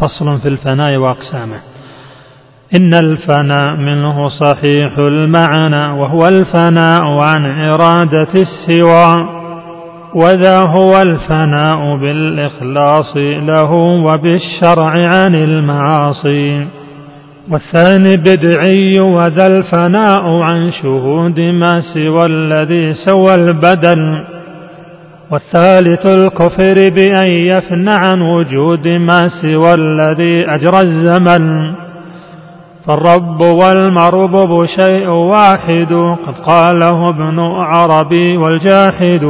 فصل في الفناء وأقسامه. إن الفناء منه صحيح المعنى وهو الفناء عن إرادة السوى وذا هو الفناء بالإخلاص له وبالشرع عن المعاصي. والثاني بدعي وذا الفناء عن شهود ما سوى الذي سوى البدل. والثالث الكفر بأن يفنى عن وجود ما سوى الذي أجرى الزمن. فالرب والمربوب شيء واحد قد قاله ابن عربي والجاحد